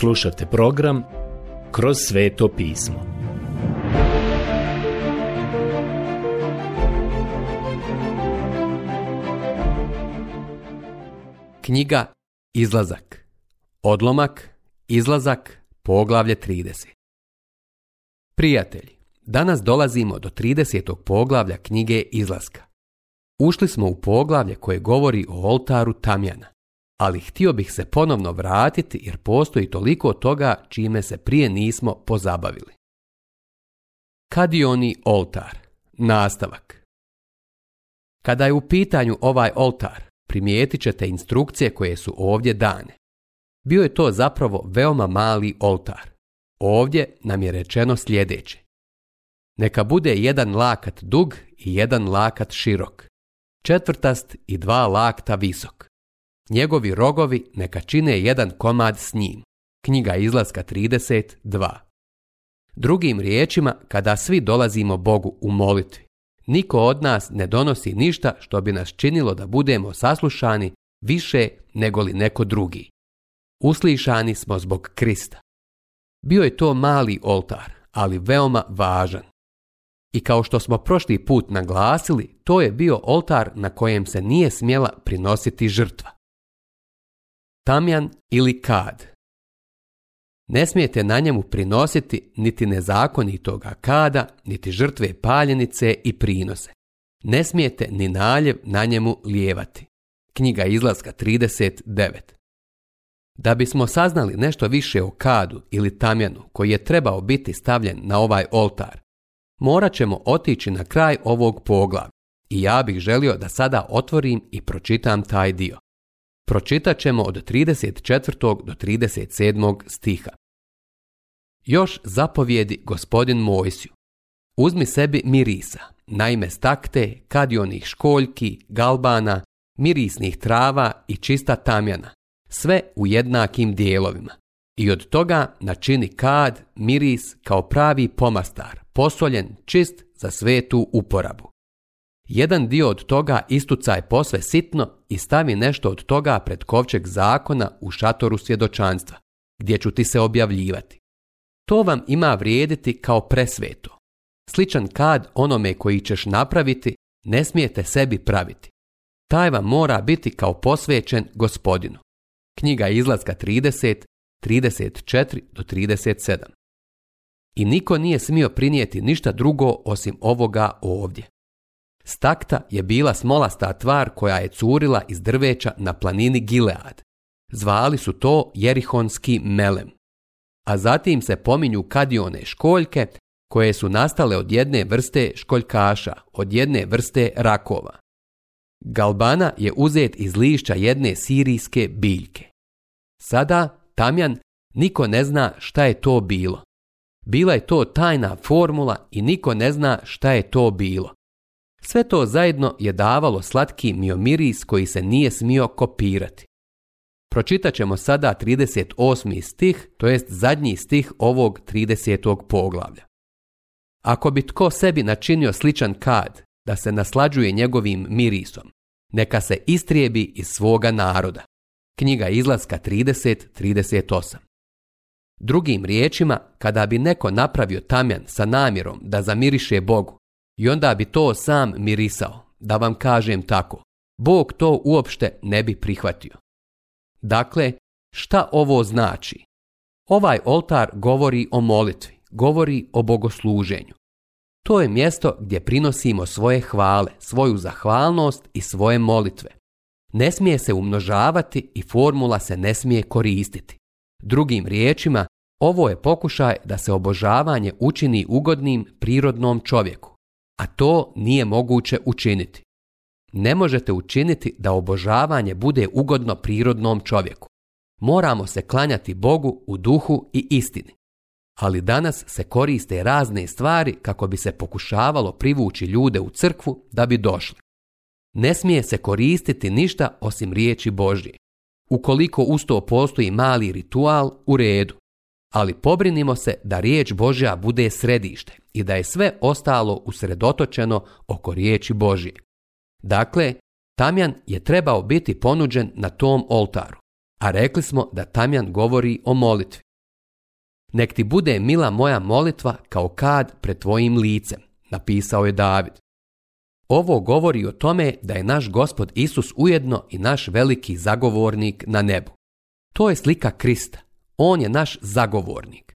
Slušate program Kroz sveto pismo. Knjiga Izlazak. Odlomak, izlazak, poglavlje 30. Prijatelji, danas dolazimo do 30. poglavlja knjige Izlaska. Ušli smo u poglavlje koje govori o oltaru Tamjana ali htio bih se ponovno vratiti jer postoji toliko toga čime se prije nismo pozabavili. Kadioni oltar. Nastavak. Kada je u pitanju ovaj oltar, primijetit ćete instrukcije koje su ovdje dane. Bio je to zapravo veoma mali oltar. Ovdje nam je rečeno sljedeće. Neka bude jedan lakat dug i jedan lakat širok. Četvrtast i dva lakta visok njegovi rogovi neka čine jedan komad s njim. Knjiga izlaska 32. Drugim riječima, kada svi dolazimo Bogu u molitvi, niko od nas ne donosi ništa što bi nas činilo da budemo saslušani više nego li neko drugi. Uslišani smo zbog Krista. Bio je to mali oltar, ali veoma važan. I kao što smo prošli put naglasili, to je bio oltar na kojem se nije smjela prinositi žrtva tamjan ili kad. Ne smijete na njemu prinositi niti nezakonitoga kada, niti žrtve paljenice i prinose. Ne smijete ni naljev na njemu lijevati. Knjiga izlaska 39. Da bismo saznali nešto više o kadu ili tamjanu koji je trebao biti stavljen na ovaj oltar, morat ćemo otići na kraj ovog poglavlja i ja bih želio da sada otvorim i pročitam taj dio. Pročitat ćemo od 34. do 37. stiha. Još zapovjedi gospodin Mojsiju. Uzmi sebi mirisa, naime stakte, kadionih školjki, galbana, mirisnih trava i čista tamjana, sve u jednakim dijelovima. I od toga načini kad, miris kao pravi pomastar, posoljen, čist za svetu uporabu. Jedan dio od toga istucaj posve sitno i stavi nešto od toga pred kovčeg zakona u šatoru svjedočanstva, gdje ću ti se objavljivati. To vam ima vrijediti kao presveto. Sličan kad onome koji ćeš napraviti, ne smijete sebi praviti. Taj vam mora biti kao posvećen gospodinu. Knjiga izlaska 30, 34 do 37. I niko nije smio prinijeti ništa drugo osim ovoga ovdje. Stakta je bila smolasta tvar koja je curila iz drveća na planini Gilead. Zvali su to Jerihonski melem. A zatim se pominju kadione školjke koje su nastale od jedne vrste školjkaša, od jedne vrste rakova. Galbana je uzet iz lišća jedne sirijske biljke. Sada, Tamjan, niko ne zna šta je to bilo. Bila je to tajna formula i niko ne zna šta je to bilo. Sve to zajedno je davalo slatki miomiris koji se nije smio kopirati. Pročitat ćemo sada 38. stih, to jest zadnji stih ovog 30. poglavlja. Ako bi tko sebi načinio sličan kad, da se naslađuje njegovim mirisom, neka se istrijebi iz svoga naroda. Knjiga izlaska 30.38 Drugim riječima, kada bi neko napravio tamjan sa namjerom da zamiriše Bogu, i onda bi to sam mirisao, da vam kažem tako. Bog to uopšte ne bi prihvatio. Dakle, šta ovo znači? Ovaj oltar govori o molitvi, govori o bogosluženju. To je mjesto gdje prinosimo svoje hvale, svoju zahvalnost i svoje molitve. Ne smije se umnožavati i formula se ne smije koristiti. Drugim riječima, ovo je pokušaj da se obožavanje učini ugodnim prirodnom čovjeku, a to nije moguće učiniti. Ne možete učiniti da obožavanje bude ugodno prirodnom čovjeku. Moramo se klanjati Bogu u duhu i istini. Ali danas se koriste razne stvari kako bi se pokušavalo privući ljude u crkvu da bi došli. Ne smije se koristiti ništa osim riječi Božje. Ukoliko usto postoji mali ritual, u redu ali pobrinimo se da riječ Božja bude središte i da je sve ostalo usredotočeno oko riječi Božje. Dakle, Tamjan je trebao biti ponuđen na tom oltaru, a rekli smo da Tamjan govori o molitvi. Nek ti bude mila moja molitva kao kad pred tvojim licem, napisao je David. Ovo govori o tome da je naš gospod Isus ujedno i naš veliki zagovornik na nebu. To je slika Krista, on je naš zagovornik.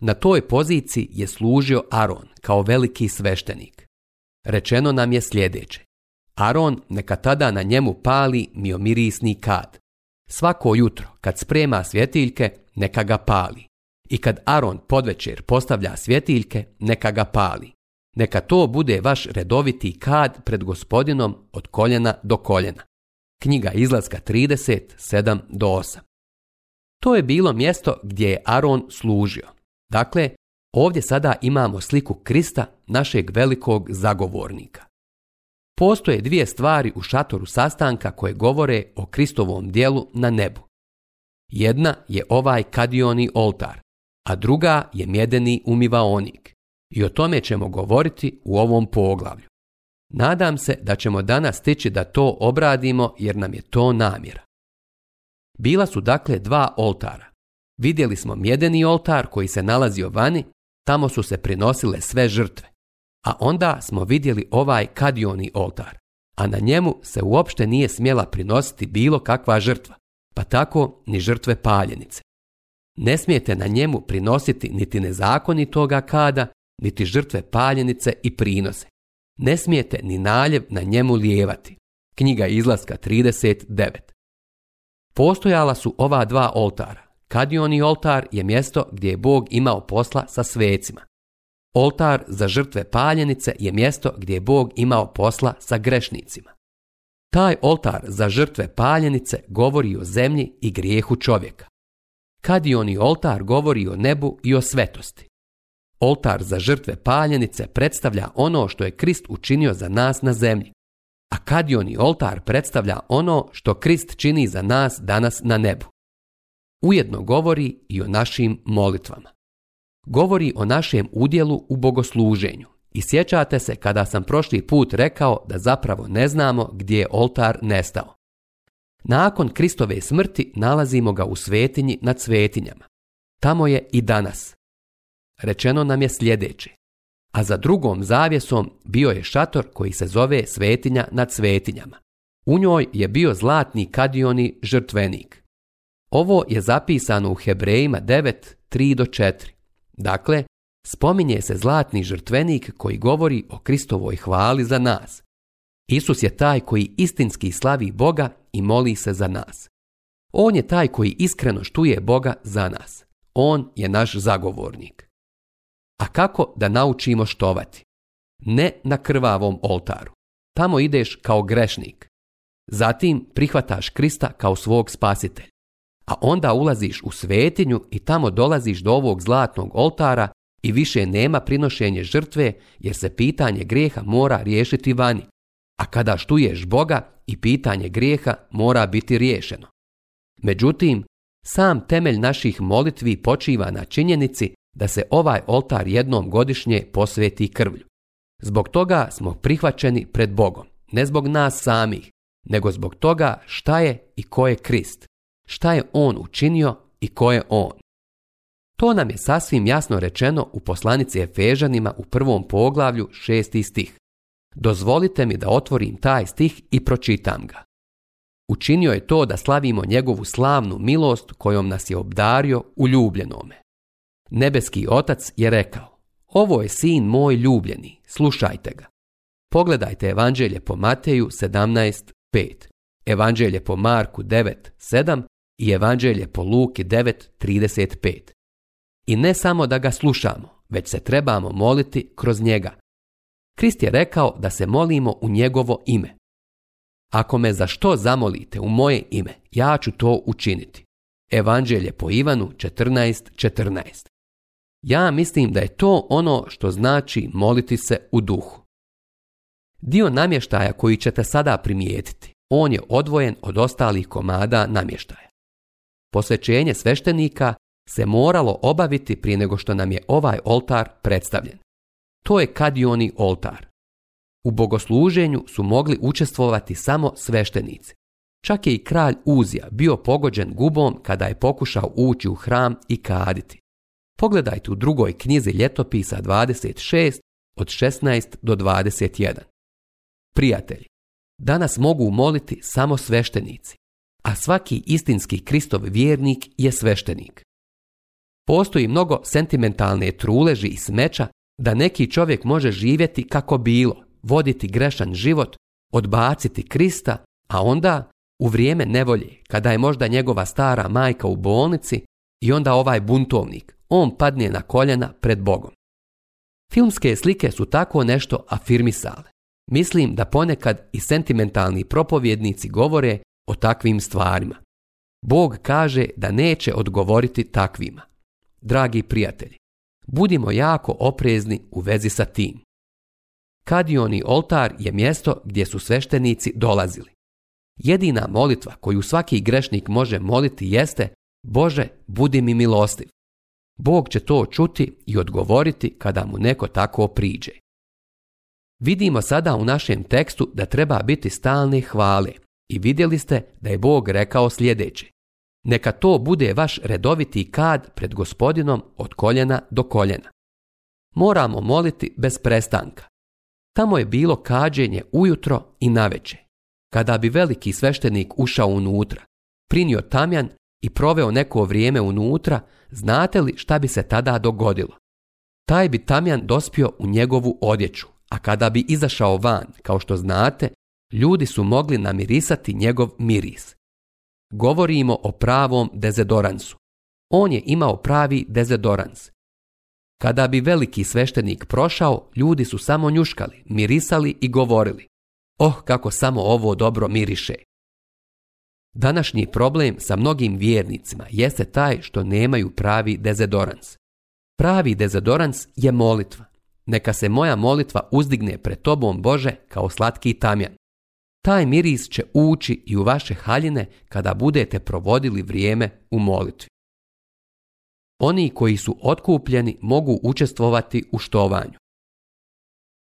Na toj poziciji je služio Aron kao veliki sveštenik. Rečeno nam je sljedeće. Aron neka tada na njemu pali miomirisni kad. Svako jutro kad sprema svjetiljke neka ga pali. I kad Aron podvečer postavlja svjetiljke neka ga pali. Neka to bude vaš redoviti kad pred gospodinom od koljena do koljena. Knjiga izlaska 37 do 8. To je bilo mjesto gdje je Aron služio. Dakle, ovdje sada imamo sliku Krista, našeg velikog zagovornika. Postoje dvije stvari u šatoru sastanka koje govore o Kristovom dijelu na nebu. Jedna je ovaj kadioni oltar, a druga je mjedeni umivaonik. I o tome ćemo govoriti u ovom poglavlju. Nadam se da ćemo danas stići da to obradimo jer nam je to namjera. Bila su dakle dva oltara. Vidjeli smo mjedeni oltar koji se nalazio vani, tamo su se prinosile sve žrtve. A onda smo vidjeli ovaj kadioni oltar, a na njemu se uopšte nije smjela prinositi bilo kakva žrtva, pa tako ni žrtve paljenice. Ne smijete na njemu prinositi niti toga kada, niti žrtve paljenice i prinose. Ne smijete ni naljev na njemu lijevati. Knjiga izlaska 39. Postojala su ova dva oltara. Kadioni oltar je mjesto gdje je Bog imao posla sa svecima. Oltar za žrtve paljenice je mjesto gdje je Bog imao posla sa grešnicima. Taj oltar za žrtve paljenice govori o zemlji i grijehu čovjeka. Kadioni oltar govori o nebu i o svetosti. Oltar za žrtve paljenice predstavlja ono što je Krist učinio za nas na zemlji a i oltar predstavlja ono što Krist čini za nas danas na nebu. Ujedno govori i o našim molitvama. Govori o našem udjelu u bogosluženju i sjećate se kada sam prošli put rekao da zapravo ne znamo gdje je oltar nestao. Nakon Kristove smrti nalazimo ga u svetinji nad svetinjama. Tamo je i danas. Rečeno nam je sljedeće a za drugom zavjesom bio je šator koji se zove Svetinja nad svetinjama. U njoj je bio zlatni kadioni žrtvenik. Ovo je zapisano u Hebrejima 93 do 4. Dakle, spominje se zlatni žrtvenik koji govori o Kristovoj hvali za nas. Isus je taj koji istinski slavi Boga i moli se za nas. On je taj koji iskreno štuje Boga za nas. On je naš zagovornik a kako da naučimo štovati. Ne na krvavom oltaru. Tamo ideš kao grešnik. Zatim prihvataš Krista kao svog spasitelj. A onda ulaziš u svetinju i tamo dolaziš do ovog zlatnog oltara i više nema prinošenje žrtve jer se pitanje grijeha mora riješiti vani. A kada štuješ Boga i pitanje grijeha mora biti riješeno. Međutim, sam temelj naših molitvi počiva na činjenici da se ovaj oltar jednom godišnje posveti krvlju. Zbog toga smo prihvaćeni pred Bogom, ne zbog nas samih, nego zbog toga šta je i ko je Krist, šta je On učinio i ko je On. To nam je sasvim jasno rečeno u poslanici Efežanima u prvom poglavlju šesti stih. Dozvolite mi da otvorim taj stih i pročitam ga. Učinio je to da slavimo njegovu slavnu milost kojom nas je obdario u ljubljenome. Nebeski otac je rekao, ovo je sin moj ljubljeni, slušajte ga. Pogledajte evanđelje po Mateju 17.5, evanđelje po Marku 9.7 i evanđelje po Luki 9.35. I ne samo da ga slušamo, već se trebamo moliti kroz njega. Krist je rekao da se molimo u njegovo ime. Ako me za što zamolite u moje ime, ja ću to učiniti. Evanđelje po Ivanu 14.14. 14. Ja mislim da je to ono što znači moliti se u duhu. Dio namještaja koji ćete sada primijetiti, on je odvojen od ostalih komada namještaja. Posvećenje sveštenika se moralo obaviti prije nego što nam je ovaj oltar predstavljen. To je kadioni oltar. U bogosluženju su mogli učestvovati samo sveštenici. Čak je i kralj Uzija bio pogođen gubom kada je pokušao ući u hram i kaditi. Pogledajte u drugoj knjizi ljetopisa 26 od 16 do 21. Prijatelji, danas mogu moliti samo sveštenici, a svaki istinski Kristov vjernik je sveštenik. Postoji mnogo sentimentalne truleži i smeća da neki čovjek može živjeti kako bilo, voditi grešan život, odbaciti Krista, a onda u vrijeme nevolje, kada je možda njegova stara majka u bolnici i onda ovaj buntovnik, on padne na koljena pred Bogom. Filmske slike su tako nešto afirmisale. Mislim da ponekad i sentimentalni propovjednici govore o takvim stvarima. Bog kaže da neće odgovoriti takvima. Dragi prijatelji, budimo jako oprezni u vezi sa tim. Kadioni oltar je mjesto gdje su sveštenici dolazili. Jedina molitva koju svaki grešnik može moliti jeste Bože, budi mi milostiv. Bog će to čuti i odgovoriti kada mu neko tako priđe. Vidimo sada u našem tekstu da treba biti stalni hvale i vidjeli ste da je Bog rekao sljedeće. Neka to bude vaš redoviti kad pred gospodinom od koljena do koljena. Moramo moliti bez prestanka. Tamo je bilo kađenje ujutro i naveče. Kada bi veliki sveštenik ušao unutra, prinio tamjan i proveo neko vrijeme unutra, znate li šta bi se tada dogodilo? Taj bi tamjan dospio u njegovu odjeću, a kada bi izašao van, kao što znate, ljudi su mogli namirisati njegov miris. Govorimo o pravom dezedoransu. On je imao pravi dezedorans. Kada bi veliki sveštenik prošao, ljudi su samo njuškali, mirisali i govorili. Oh, kako samo ovo dobro miriše. Današnji problem sa mnogim vjernicima jeste taj što nemaju pravi dezedorans. Pravi dezodorans je molitva. Neka se moja molitva uzdigne pred tobom Bože kao slatki tamjan. Taj miris će ući i u vaše haljine kada budete provodili vrijeme u molitvi. Oni koji su otkupljeni mogu učestvovati u štovanju.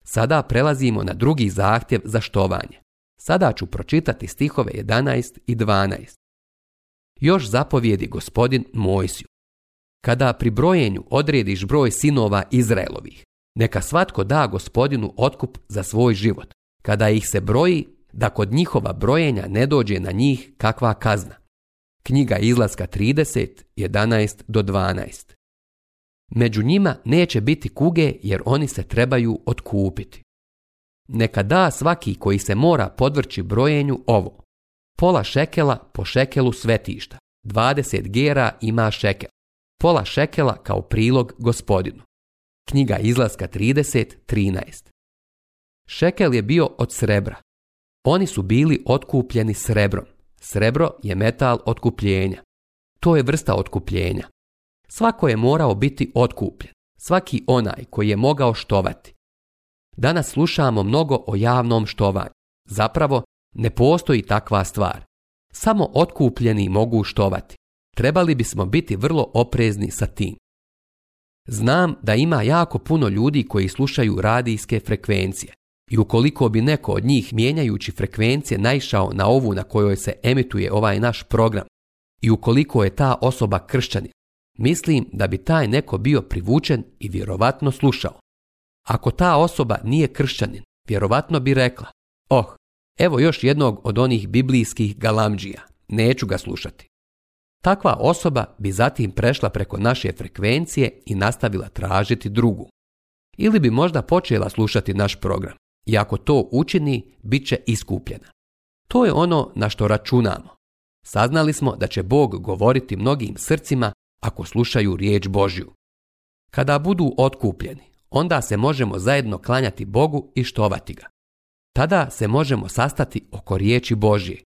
Sada prelazimo na drugi zahtjev za štovanje. Sada ću pročitati stihove 11 i 12. Još zapovjedi gospodin Mojsiju. Kada pri brojenju odrediš broj sinova Izraelovih, neka svatko da gospodinu otkup za svoj život. Kada ih se broji, da kod njihova brojenja ne dođe na njih kakva kazna. Knjiga izlaska 30, 11 do 12. Među njima neće biti kuge jer oni se trebaju otkupiti. Neka da svaki koji se mora podvrći brojenju ovo. Pola šekela po šekelu svetišta. 20 gera ima šekel. Pola šekela kao prilog gospodinu. Knjiga izlaska 13. Šekel je bio od srebra. Oni su bili otkupljeni srebrom. Srebro je metal otkupljenja. To je vrsta otkupljenja. Svako je morao biti otkupljen. Svaki onaj koji je mogao štovati. Danas slušamo mnogo o javnom štovanju. Zapravo, ne postoji takva stvar. Samo otkupljeni mogu štovati. Trebali bismo biti vrlo oprezni sa tim. Znam da ima jako puno ljudi koji slušaju radijske frekvencije i ukoliko bi neko od njih mijenjajući frekvencije naišao na ovu na kojoj se emituje ovaj naš program i ukoliko je ta osoba kršćanin, mislim da bi taj neko bio privučen i vjerovatno slušao. Ako ta osoba nije kršćanin, vjerovatno bi rekla, oh, evo još jednog od onih biblijskih galamđija, neću ga slušati. Takva osoba bi zatim prešla preko naše frekvencije i nastavila tražiti drugu. Ili bi možda počela slušati naš program i ako to učini, bit će iskupljena. To je ono na što računamo. Saznali smo da će Bog govoriti mnogim srcima ako slušaju riječ Božju. Kada budu otkupljeni, onda se možemo zajedno klanjati Bogu i štovati ga. Tada se možemo sastati oko riječi Božije,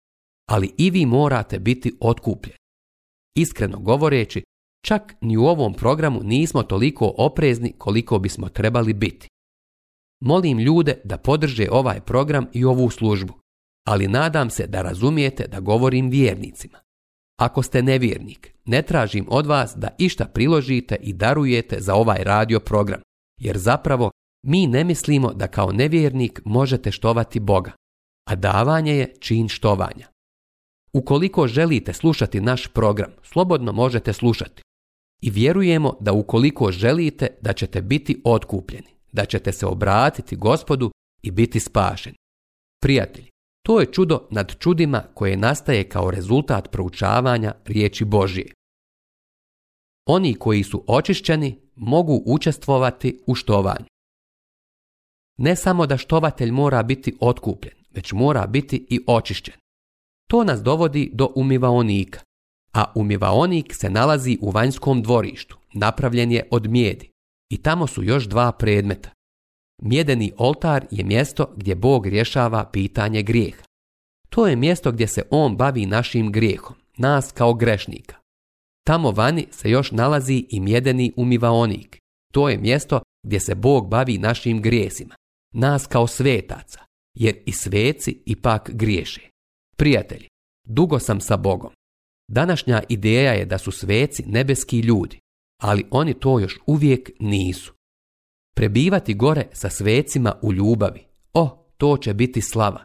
ali i vi morate biti otkupljeni. Iskreno govoreći, čak ni u ovom programu nismo toliko oprezni koliko bismo trebali biti. Molim ljude da podrže ovaj program i ovu službu, ali nadam se da razumijete da govorim vjernicima. Ako ste nevjernik, ne tražim od vas da išta priložite i darujete za ovaj radio program jer zapravo mi ne mislimo da kao nevjernik možete štovati Boga, a davanje je čin štovanja. Ukoliko želite slušati naš program, slobodno možete slušati. I vjerujemo da ukoliko želite da ćete biti otkupljeni, da ćete se obratiti gospodu i biti spašeni. Prijatelji, to je čudo nad čudima koje nastaje kao rezultat proučavanja riječi Božije. Oni koji su očišćeni mogu učestvovati u štovanju. Ne samo da štovatelj mora biti otkupljen, već mora biti i očišćen. To nas dovodi do umivaonika, a umivaonik se nalazi u vanjskom dvorištu, napravljen je od mjedi. i tamo su još dva predmeta. Mjedeni oltar je mjesto gdje Bog rješava pitanje grijeha. To je mjesto gdje se On bavi našim grijehom, nas kao grešnika, Tamo vani se još nalazi i mjedeni umivaonik. To je mjesto gdje se Bog bavi našim grijesima, nas kao svetaca, jer i sveci ipak griješe. Prijatelji, dugo sam sa Bogom. Današnja ideja je da su sveci nebeski ljudi, ali oni to još uvijek nisu. Prebivati gore sa svecima u ljubavi, o, to će biti slava.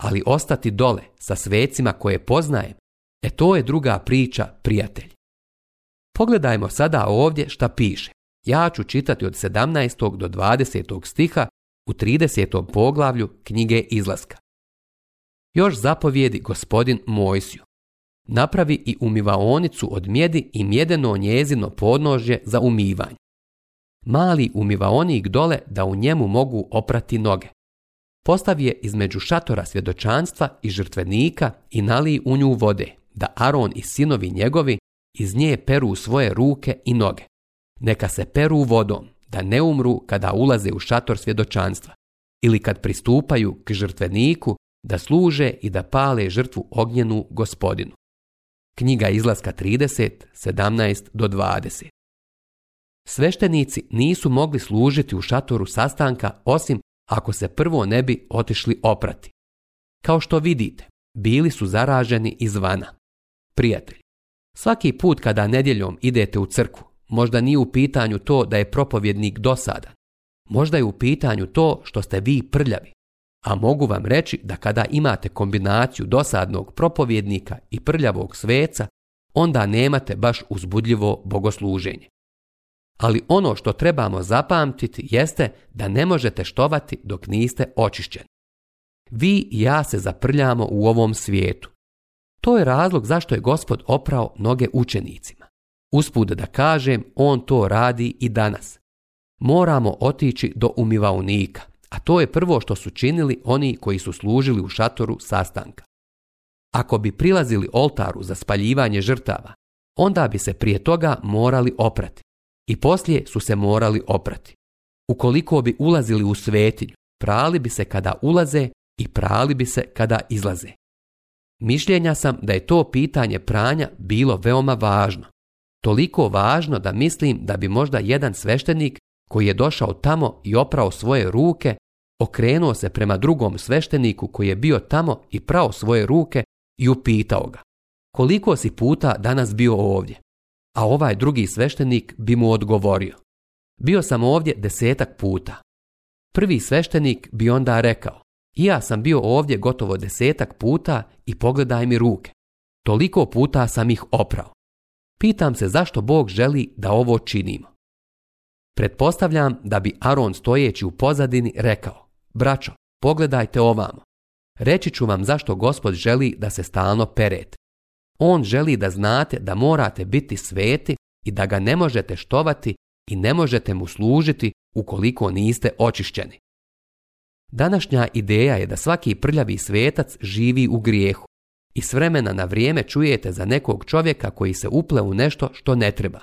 Ali ostati dole sa svecima koje poznajem, e to je druga priča, prijatelji. Pogledajmo sada ovdje šta piše. Ja ću čitati od 17. do 20. stiha u 30. poglavlju knjige izlaska. Još zapovjedi gospodin Mojsiju. Napravi i umivaonicu od mjedi i mjedeno njezino podnožje za umivanje. Mali umivaonik dole da u njemu mogu oprati noge. Postavi je između šatora svjedočanstva i žrtvenika i nali u nju vode, da Aron i sinovi njegovi iz nje peru svoje ruke i noge. Neka se peru vodom, da ne umru kada ulaze u šator svjedočanstva ili kad pristupaju k žrtveniku da služe i da pale žrtvu ognjenu gospodinu. Knjiga izlaska 30, do 20. Sveštenici nisu mogli služiti u šatoru sastanka osim ako se prvo ne bi otišli oprati. Kao što vidite, bili su zaraženi izvana. Prijatelj, Svaki put kada nedjeljom idete u crku, možda nije u pitanju to da je propovjednik dosadan. Možda je u pitanju to što ste vi prljavi. A mogu vam reći da kada imate kombinaciju dosadnog propovjednika i prljavog sveca, onda nemate baš uzbudljivo bogosluženje. Ali ono što trebamo zapamtiti jeste da ne možete štovati dok niste očišćeni. Vi i ja se zaprljamo u ovom svijetu, to je razlog zašto je gospod oprao noge učenicima. Usput da kažem, on to radi i danas. Moramo otići do umivaunika, a to je prvo što su činili oni koji su služili u šatoru sastanka. Ako bi prilazili oltaru za spaljivanje žrtava, onda bi se prije toga morali oprati i poslije su se morali oprati. Ukoliko bi ulazili u svetinju, prali bi se kada ulaze i prali bi se kada izlaze. Mišljenja sam da je to pitanje pranja bilo veoma važno. Toliko važno da mislim da bi možda jedan sveštenik koji je došao tamo i oprao svoje ruke, okrenuo se prema drugom svešteniku koji je bio tamo i prao svoje ruke i upitao ga. Koliko si puta danas bio ovdje? A ovaj drugi sveštenik bi mu odgovorio. Bio sam ovdje desetak puta. Prvi sveštenik bi onda rekao. I ja sam bio ovdje gotovo desetak puta i pogledaj mi ruke. Toliko puta sam ih oprao. Pitam se zašto Bog želi da ovo činimo. Pretpostavljam da bi Aron stojeći u pozadini rekao, braćo, pogledajte ovamo. Reći ću vam zašto gospod želi da se stalno perete. On želi da znate da morate biti sveti i da ga ne možete štovati i ne možete mu služiti ukoliko niste očišćeni. Današnja ideja je da svaki prljavi svetac živi u grijehu i s vremena na vrijeme čujete za nekog čovjeka koji se uple u nešto što ne treba.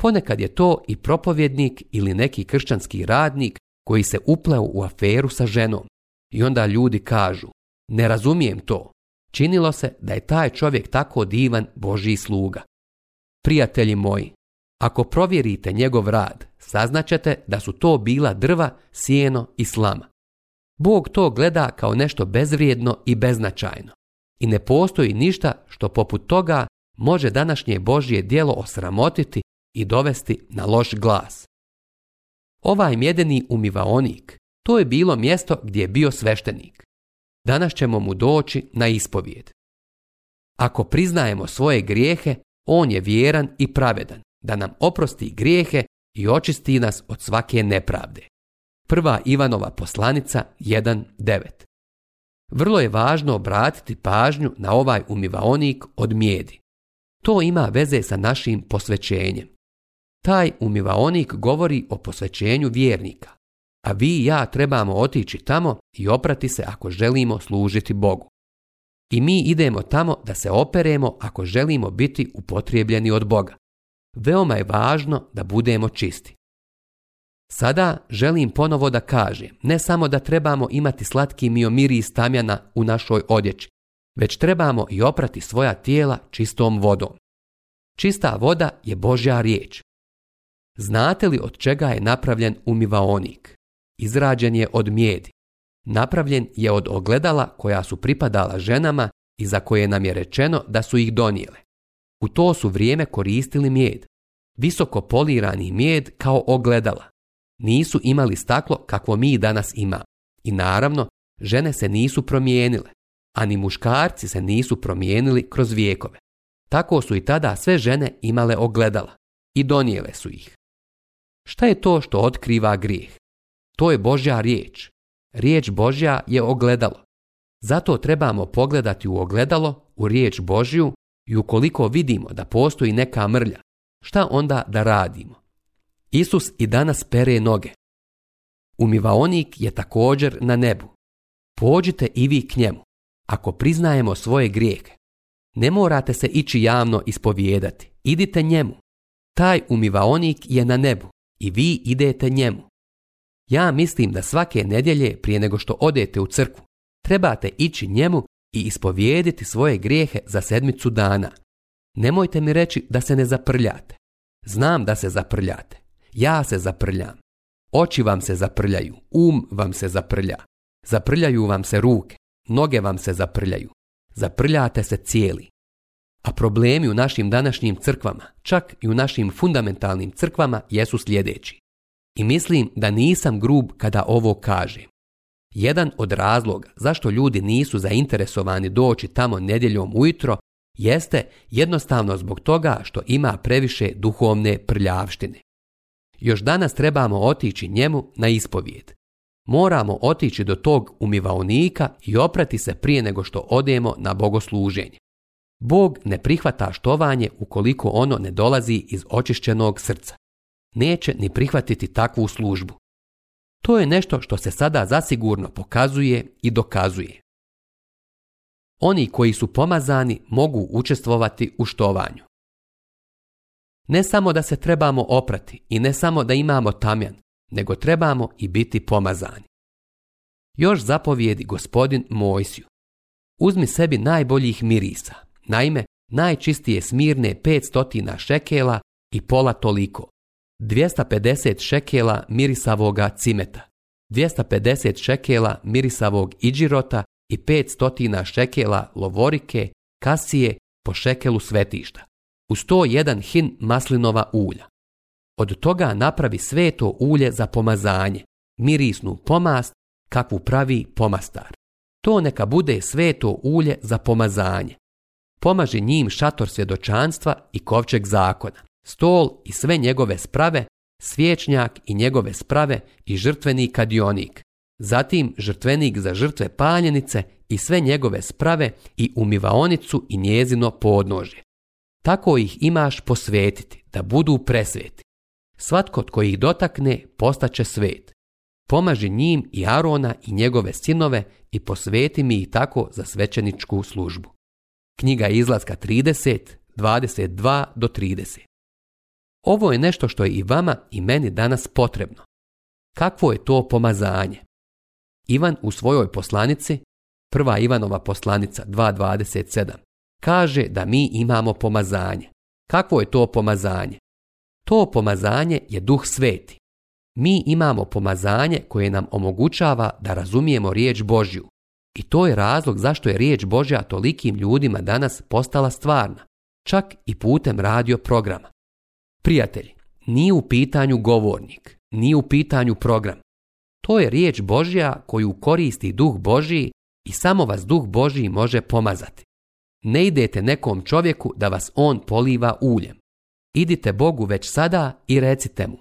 Ponekad je to i propovjednik ili neki kršćanski radnik koji se upleo u aferu sa ženom. I onda ljudi kažu, ne razumijem to. Činilo se da je taj čovjek tako divan Božji sluga. Prijatelji moji, ako provjerite njegov rad, saznaćete da su to bila drva, sjeno i slama. Bog to gleda kao nešto bezvrijedno i beznačajno. I ne postoji ništa što poput toga može današnje Božje dijelo osramotiti i dovesti na loš glas. Ovaj mjedeni umivaonik, to je bilo mjesto gdje je bio sveštenik. Danas ćemo mu doći na ispovijed. Ako priznajemo svoje grijehe, on je vjeran i pravedan, da nam oprosti grijehe i očisti nas od svake nepravde. Prva Ivanova poslanica 1.9. Vrlo je važno obratiti pažnju na ovaj umivaonik od mjedi. To ima veze sa našim posvećenjem. Taj umivaonik govori o posvećenju vjernika, a vi i ja trebamo otići tamo i oprati se ako želimo služiti Bogu. I mi idemo tamo da se operemo ako želimo biti upotrijebljeni od Boga. Veoma je važno da budemo čisti. Sada želim ponovo da kažem, ne samo da trebamo imati slatki miomiri iz tamjana u našoj odjeći, već trebamo i oprati svoja tijela čistom vodom. Čista voda je Božja riječ. Znate li od čega je napravljen umivaonik? Izrađen je od mjedi. Napravljen je od ogledala koja su pripadala ženama i za koje nam je rečeno da su ih donijele. U to su vrijeme koristili mjed. Visoko polirani mjed kao ogledala nisu imali staklo kakvo mi danas ima. I naravno, žene se nisu promijenile, a ni muškarci se nisu promijenili kroz vijekove. Tako su i tada sve žene imale ogledala i donijele su ih. Šta je to što otkriva grijeh? To je Božja riječ. Riječ Božja je ogledalo. Zato trebamo pogledati u ogledalo, u riječ Božju i ukoliko vidimo da postoji neka mrlja, šta onda da radimo? Isus i danas pere noge. Umivaonik je također na nebu. Pođite i vi k njemu, ako priznajemo svoje grijehe. Ne morate se ići javno ispovijedati, idite njemu. Taj umivaonik je na nebu i vi idete njemu. Ja mislim da svake nedjelje prije nego što odete u crkvu, trebate ići njemu i ispovijediti svoje grijehe za sedmicu dana. Nemojte mi reći da se ne zaprljate. Znam da se zaprljate. Ja se zaprljam. Oči vam se zaprljaju, um vam se zaprlja. Zaprljaju vam se ruke, noge vam se zaprljaju. Zaprljate se cijeli. A problemi u našim današnjim crkvama, čak i u našim fundamentalnim crkvama, jesu sljedeći. I mislim da nisam grub kada ovo kažem. Jedan od razloga zašto ljudi nisu zainteresovani doći tamo nedjeljom ujutro jeste jednostavno zbog toga što ima previše duhovne prljavštine. Još danas trebamo otići njemu na ispovijed. Moramo otići do tog umivaonika i oprati se prije nego što odemo na bogosluženje. Bog ne prihvata štovanje ukoliko ono ne dolazi iz očišćenog srca. Neće ni prihvatiti takvu službu. To je nešto što se sada zasigurno pokazuje i dokazuje. Oni koji su pomazani mogu učestvovati u štovanju. Ne samo da se trebamo oprati i ne samo da imamo tamjan, nego trebamo i biti pomazani. Još zapovijedi gospodin Mojsiju. Uzmi sebi najboljih mirisa, naime, najčistije smirne 500 šekela i pola toliko, 250 šekela mirisavoga cimeta, 250 šekela mirisavog iđirota i 500 šekela lovorike, kasije po šekelu svetišta u 101 hin maslinova ulja. Od toga napravi sveto ulje za pomazanje, mirisnu pomast, kakvu pravi pomastar. To neka bude sveto ulje za pomazanje. Pomaži njim šator svjedočanstva i kovčeg zakona, stol i sve njegove sprave, svječnjak i njegove sprave i žrtveni kadionik. Zatim žrtvenik za žrtve paljenice i sve njegove sprave i umivaonicu i njezino podnožje. Tako ih imaš posvetiti, da budu presveti. Svatko tko ih dotakne, postaće svet. Pomaži njim i Arona i njegove sinove i posveti mi ih tako za svećeničku službu. Knjiga izlaska 30, 22 do 30. Ovo je nešto što je i vama i meni danas potrebno. Kakvo je to pomazanje? Ivan u svojoj poslanici, prva Ivanova poslanica 2.27, kaže da mi imamo pomazanje. Kakvo je to pomazanje? To pomazanje je duh sveti. Mi imamo pomazanje koje nam omogućava da razumijemo riječ Božju. I to je razlog zašto je riječ Božja tolikim ljudima danas postala stvarna, čak i putem radio programa. Prijatelji, nije u pitanju govornik, ni u pitanju program. To je riječ Božja koju koristi duh Božji i samo vas duh Božji može pomazati. Ne idete nekom čovjeku da vas on poliva uljem. Idite Bogu već sada i recite mu.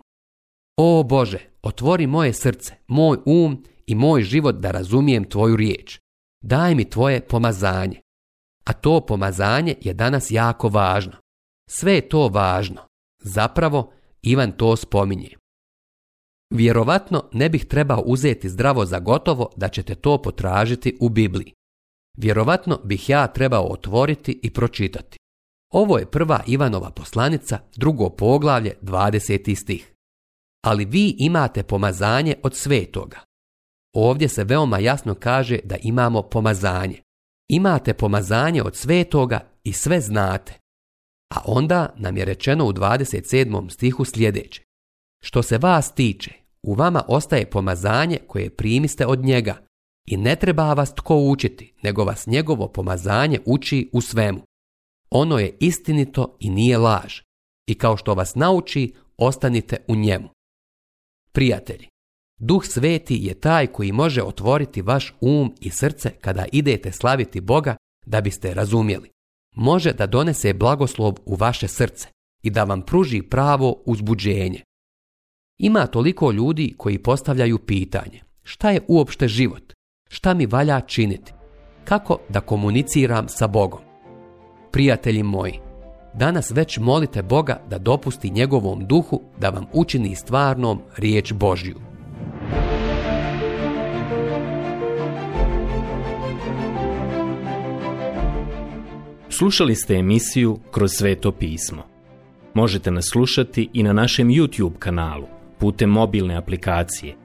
O Bože, otvori moje srce, moj um i moj život da razumijem tvoju riječ. Daj mi tvoje pomazanje. A to pomazanje je danas jako važno. Sve je to važno. Zapravo, Ivan to spominje. Vjerovatno ne bih trebao uzeti zdravo za gotovo da ćete to potražiti u Bibliji. Vjerovatno bih ja trebao otvoriti i pročitati. Ovo je prva Ivanova poslanica, drugo poglavlje, 20. stih. Ali vi imate pomazanje od svetoga. Ovdje se veoma jasno kaže da imamo pomazanje. Imate pomazanje od svetoga i sve znate. A onda nam je rečeno u 27. stihu sljedeće. Što se vas tiče, u vama ostaje pomazanje koje primiste od njega, i ne treba vas tko učiti, nego vas njegovo pomazanje uči u svemu. Ono je istinito i nije laž. I kao što vas nauči, ostanite u njemu. Prijatelji, Duh Sveti je taj koji može otvoriti vaš um i srce kada idete slaviti Boga da biste razumjeli. Može da donese blagoslov u vaše srce i da vam pruži pravo uzbuđenje. Ima toliko ljudi koji postavljaju pitanje šta je uopšte život Šta mi valja činiti? Kako da komuniciram sa Bogom? Prijatelji moji, danas već molite Boga da dopusti njegovom duhu da vam učini stvarnom riječ Božju. Slušali ste emisiju Kroz sveto pismo. Možete nas slušati i na našem YouTube kanalu putem mobilne aplikacije –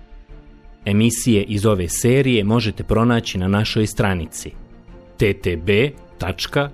Emisije iz ove serije možete pronaći na našoj stranici ttb.tw.r.org.